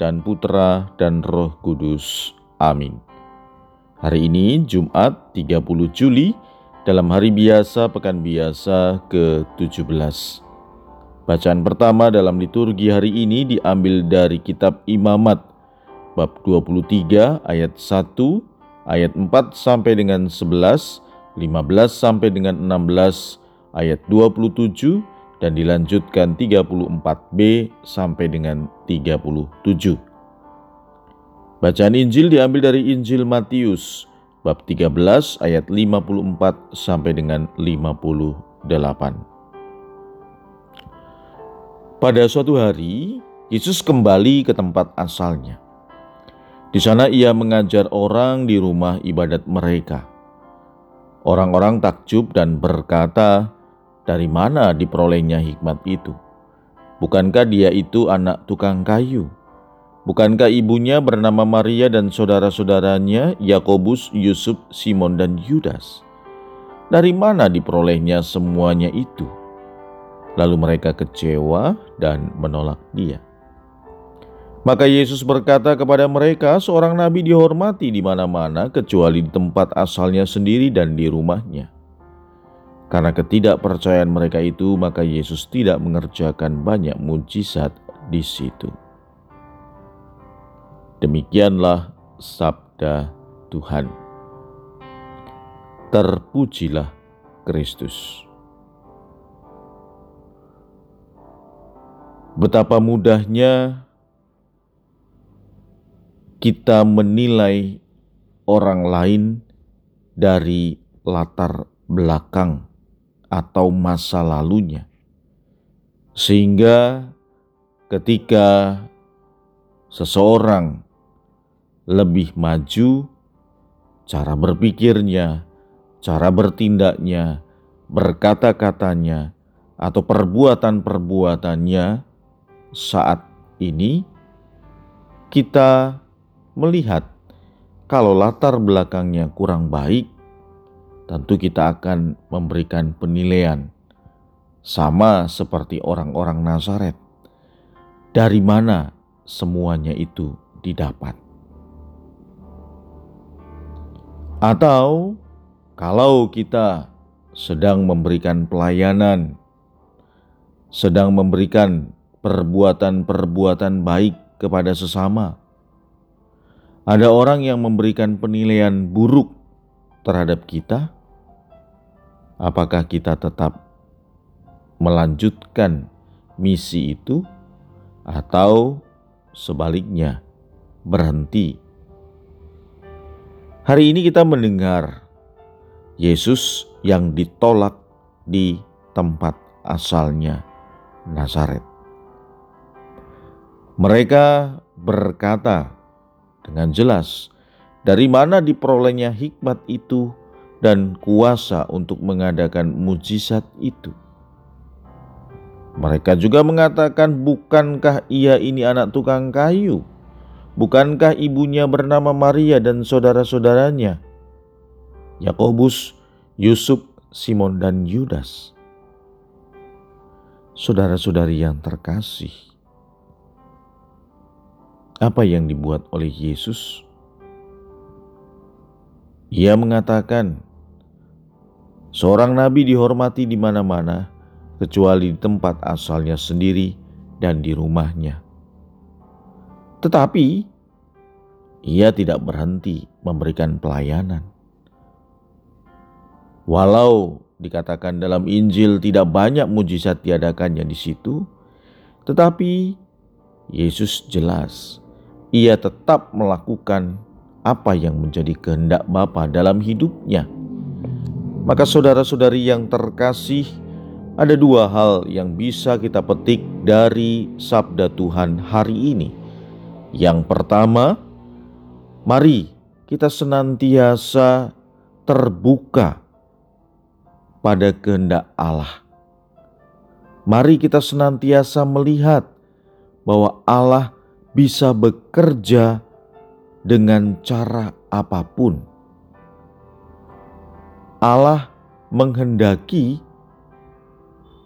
dan Putra dan Roh Kudus. Amin. Hari ini Jumat 30 Juli dalam hari biasa pekan biasa ke-17. Bacaan pertama dalam liturgi hari ini diambil dari kitab Imamat bab 23 ayat 1 ayat 4 sampai dengan 11, 15 sampai dengan 16, ayat 27 dan dilanjutkan 34b sampai dengan 37. Bacaan Injil diambil dari Injil Matius bab 13 ayat 54 sampai dengan 58. Pada suatu hari, Yesus kembali ke tempat asalnya. Di sana ia mengajar orang di rumah ibadat mereka. Orang-orang takjub dan berkata, dari mana diperolehnya hikmat itu? Bukankah dia itu anak tukang kayu? Bukankah ibunya bernama Maria dan saudara-saudaranya Yakobus, Yusuf, Simon, dan Yudas? Dari mana diperolehnya semuanya itu? Lalu mereka kecewa dan menolak dia. Maka Yesus berkata kepada mereka, seorang nabi dihormati di mana-mana kecuali di tempat asalnya sendiri dan di rumahnya. Karena ketidakpercayaan mereka itu, maka Yesus tidak mengerjakan banyak mujizat di situ. Demikianlah sabda Tuhan. Terpujilah Kristus. Betapa mudahnya kita menilai orang lain dari latar belakang atau masa lalunya, sehingga ketika seseorang lebih maju, cara berpikirnya, cara bertindaknya, berkata-katanya, atau perbuatan-perbuatannya saat ini, kita melihat kalau latar belakangnya kurang baik, tentu kita akan memberikan penilaian sama seperti orang-orang Nazaret. Dari mana semuanya itu didapat? Atau kalau kita sedang memberikan pelayanan, sedang memberikan perbuatan-perbuatan baik kepada sesama, ada orang yang memberikan penilaian buruk terhadap kita, apakah kita tetap melanjutkan misi itu atau sebaliknya berhenti. Hari ini kita mendengar Yesus yang ditolak di tempat asalnya Nazaret. Mereka berkata dengan jelas, "Dari mana diperolehnya hikmat itu dan kuasa untuk mengadakan mujizat itu. Mereka juga mengatakan, "Bukankah ia ini anak tukang kayu? Bukankah ibunya bernama Maria dan saudara-saudaranya, Yakobus, Yusuf, Simon, dan Yudas?" Saudara-saudari yang terkasih, apa yang dibuat oleh Yesus? Ia mengatakan, Seorang nabi dihormati di mana-mana, kecuali di tempat asalnya sendiri dan di rumahnya. Tetapi ia tidak berhenti memberikan pelayanan. Walau dikatakan dalam Injil tidak banyak mujizat diadakannya di situ, tetapi Yesus jelas ia tetap melakukan apa yang menjadi kehendak Bapa dalam hidupnya maka saudara-saudari yang terkasih, ada dua hal yang bisa kita petik dari sabda Tuhan hari ini. Yang pertama, Mari kita senantiasa terbuka pada kehendak Allah. Mari kita senantiasa melihat bahwa Allah bisa bekerja dengan cara apa pun. Allah menghendaki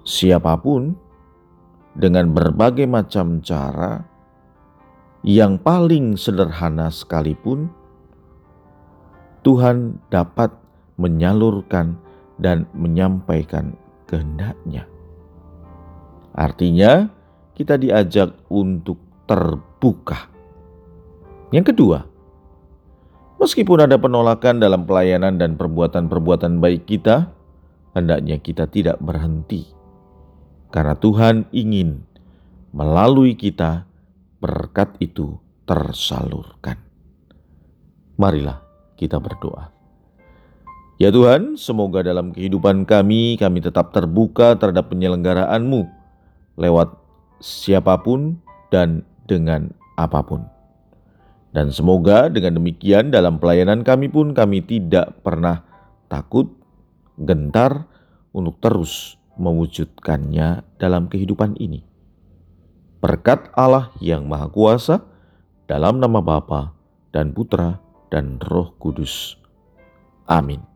siapa pun dengan berbagai macam cara yang paling sederhana sekalipun, Tuhan dapat menyalurkan dan menyampaikan kehendaknya. Artinya, kita diajak untuk terbuka. Yang kedua, meskipun ada penolakan dalam pelayanan dan perbuatan-perbuatan baik kita, hendaknya kita tidak berhenti, karena Tuhan ingin melalui kita berkat itu tersalurkan. Marilah kita berdoa. Ya Tuhan, semoga dalam kehidupan kami, kami tetap terbuka terhadap penyelenggaraan-Mu lewat siapa pun dan dengan apa pun. Dan semoga dengan demikian dalam pelayanan kami pun kami tidak pernah takut, gentar untuk terus mewujudkannya dalam kehidupan ini. Berkat Allah yang Maha Kuasa, dalam nama Bapa dan Putra dan Roh Kudus. Amin.